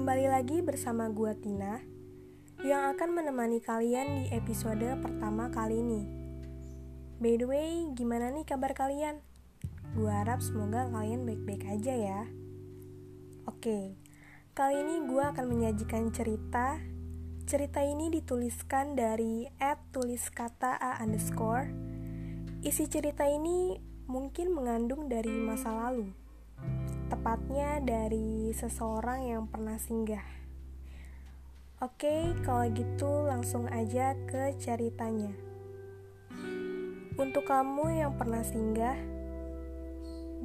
Kembali lagi bersama gua Tina yang akan menemani kalian di episode pertama kali ini. By the way, gimana nih kabar kalian? Gua harap semoga kalian baik-baik aja ya. Oke, kali ini gua akan menyajikan cerita. Cerita ini dituliskan dari @tuliskata a underscore. Isi cerita ini mungkin mengandung dari masa lalu tepatnya dari seseorang yang pernah singgah. Oke, kalau gitu langsung aja ke ceritanya. Untuk kamu yang pernah singgah,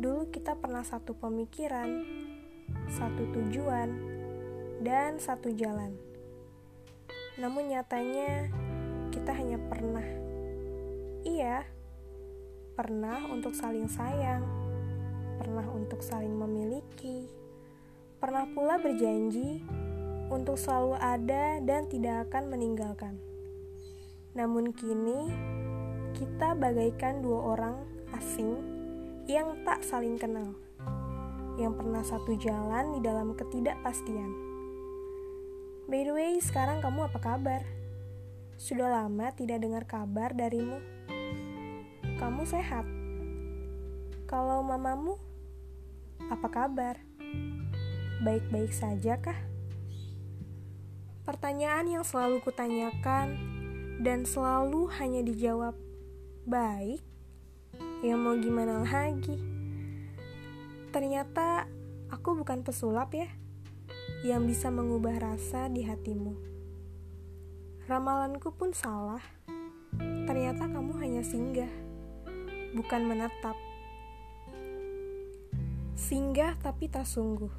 dulu kita pernah satu pemikiran, satu tujuan, dan satu jalan. Namun nyatanya kita hanya pernah, iya, pernah untuk saling sayang pernah untuk saling memiliki, pernah pula berjanji untuk selalu ada dan tidak akan meninggalkan. Namun kini, kita bagaikan dua orang asing yang tak saling kenal, yang pernah satu jalan di dalam ketidakpastian. By the way, sekarang kamu apa kabar? Sudah lama tidak dengar kabar darimu. Kamu sehat? Kalau mamamu, apa kabar? Baik-baik saja kah? Pertanyaan yang selalu kutanyakan dan selalu hanya dijawab baik. Ya mau gimana lagi? Ternyata aku bukan pesulap ya yang bisa mengubah rasa di hatimu. Ramalanku pun salah. Ternyata kamu hanya singgah, bukan menetap. Singgah tapi tak sungguh.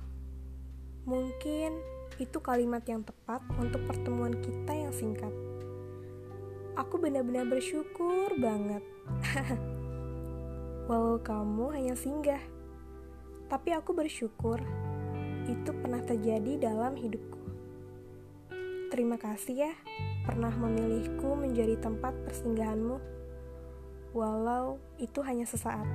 Mungkin itu kalimat yang tepat untuk pertemuan kita yang singkat. Aku benar-benar bersyukur banget. Walau kamu hanya singgah, tapi aku bersyukur itu pernah terjadi dalam hidupku. Terima kasih ya pernah memilihku menjadi tempat persinggahanmu, walau itu hanya sesaat.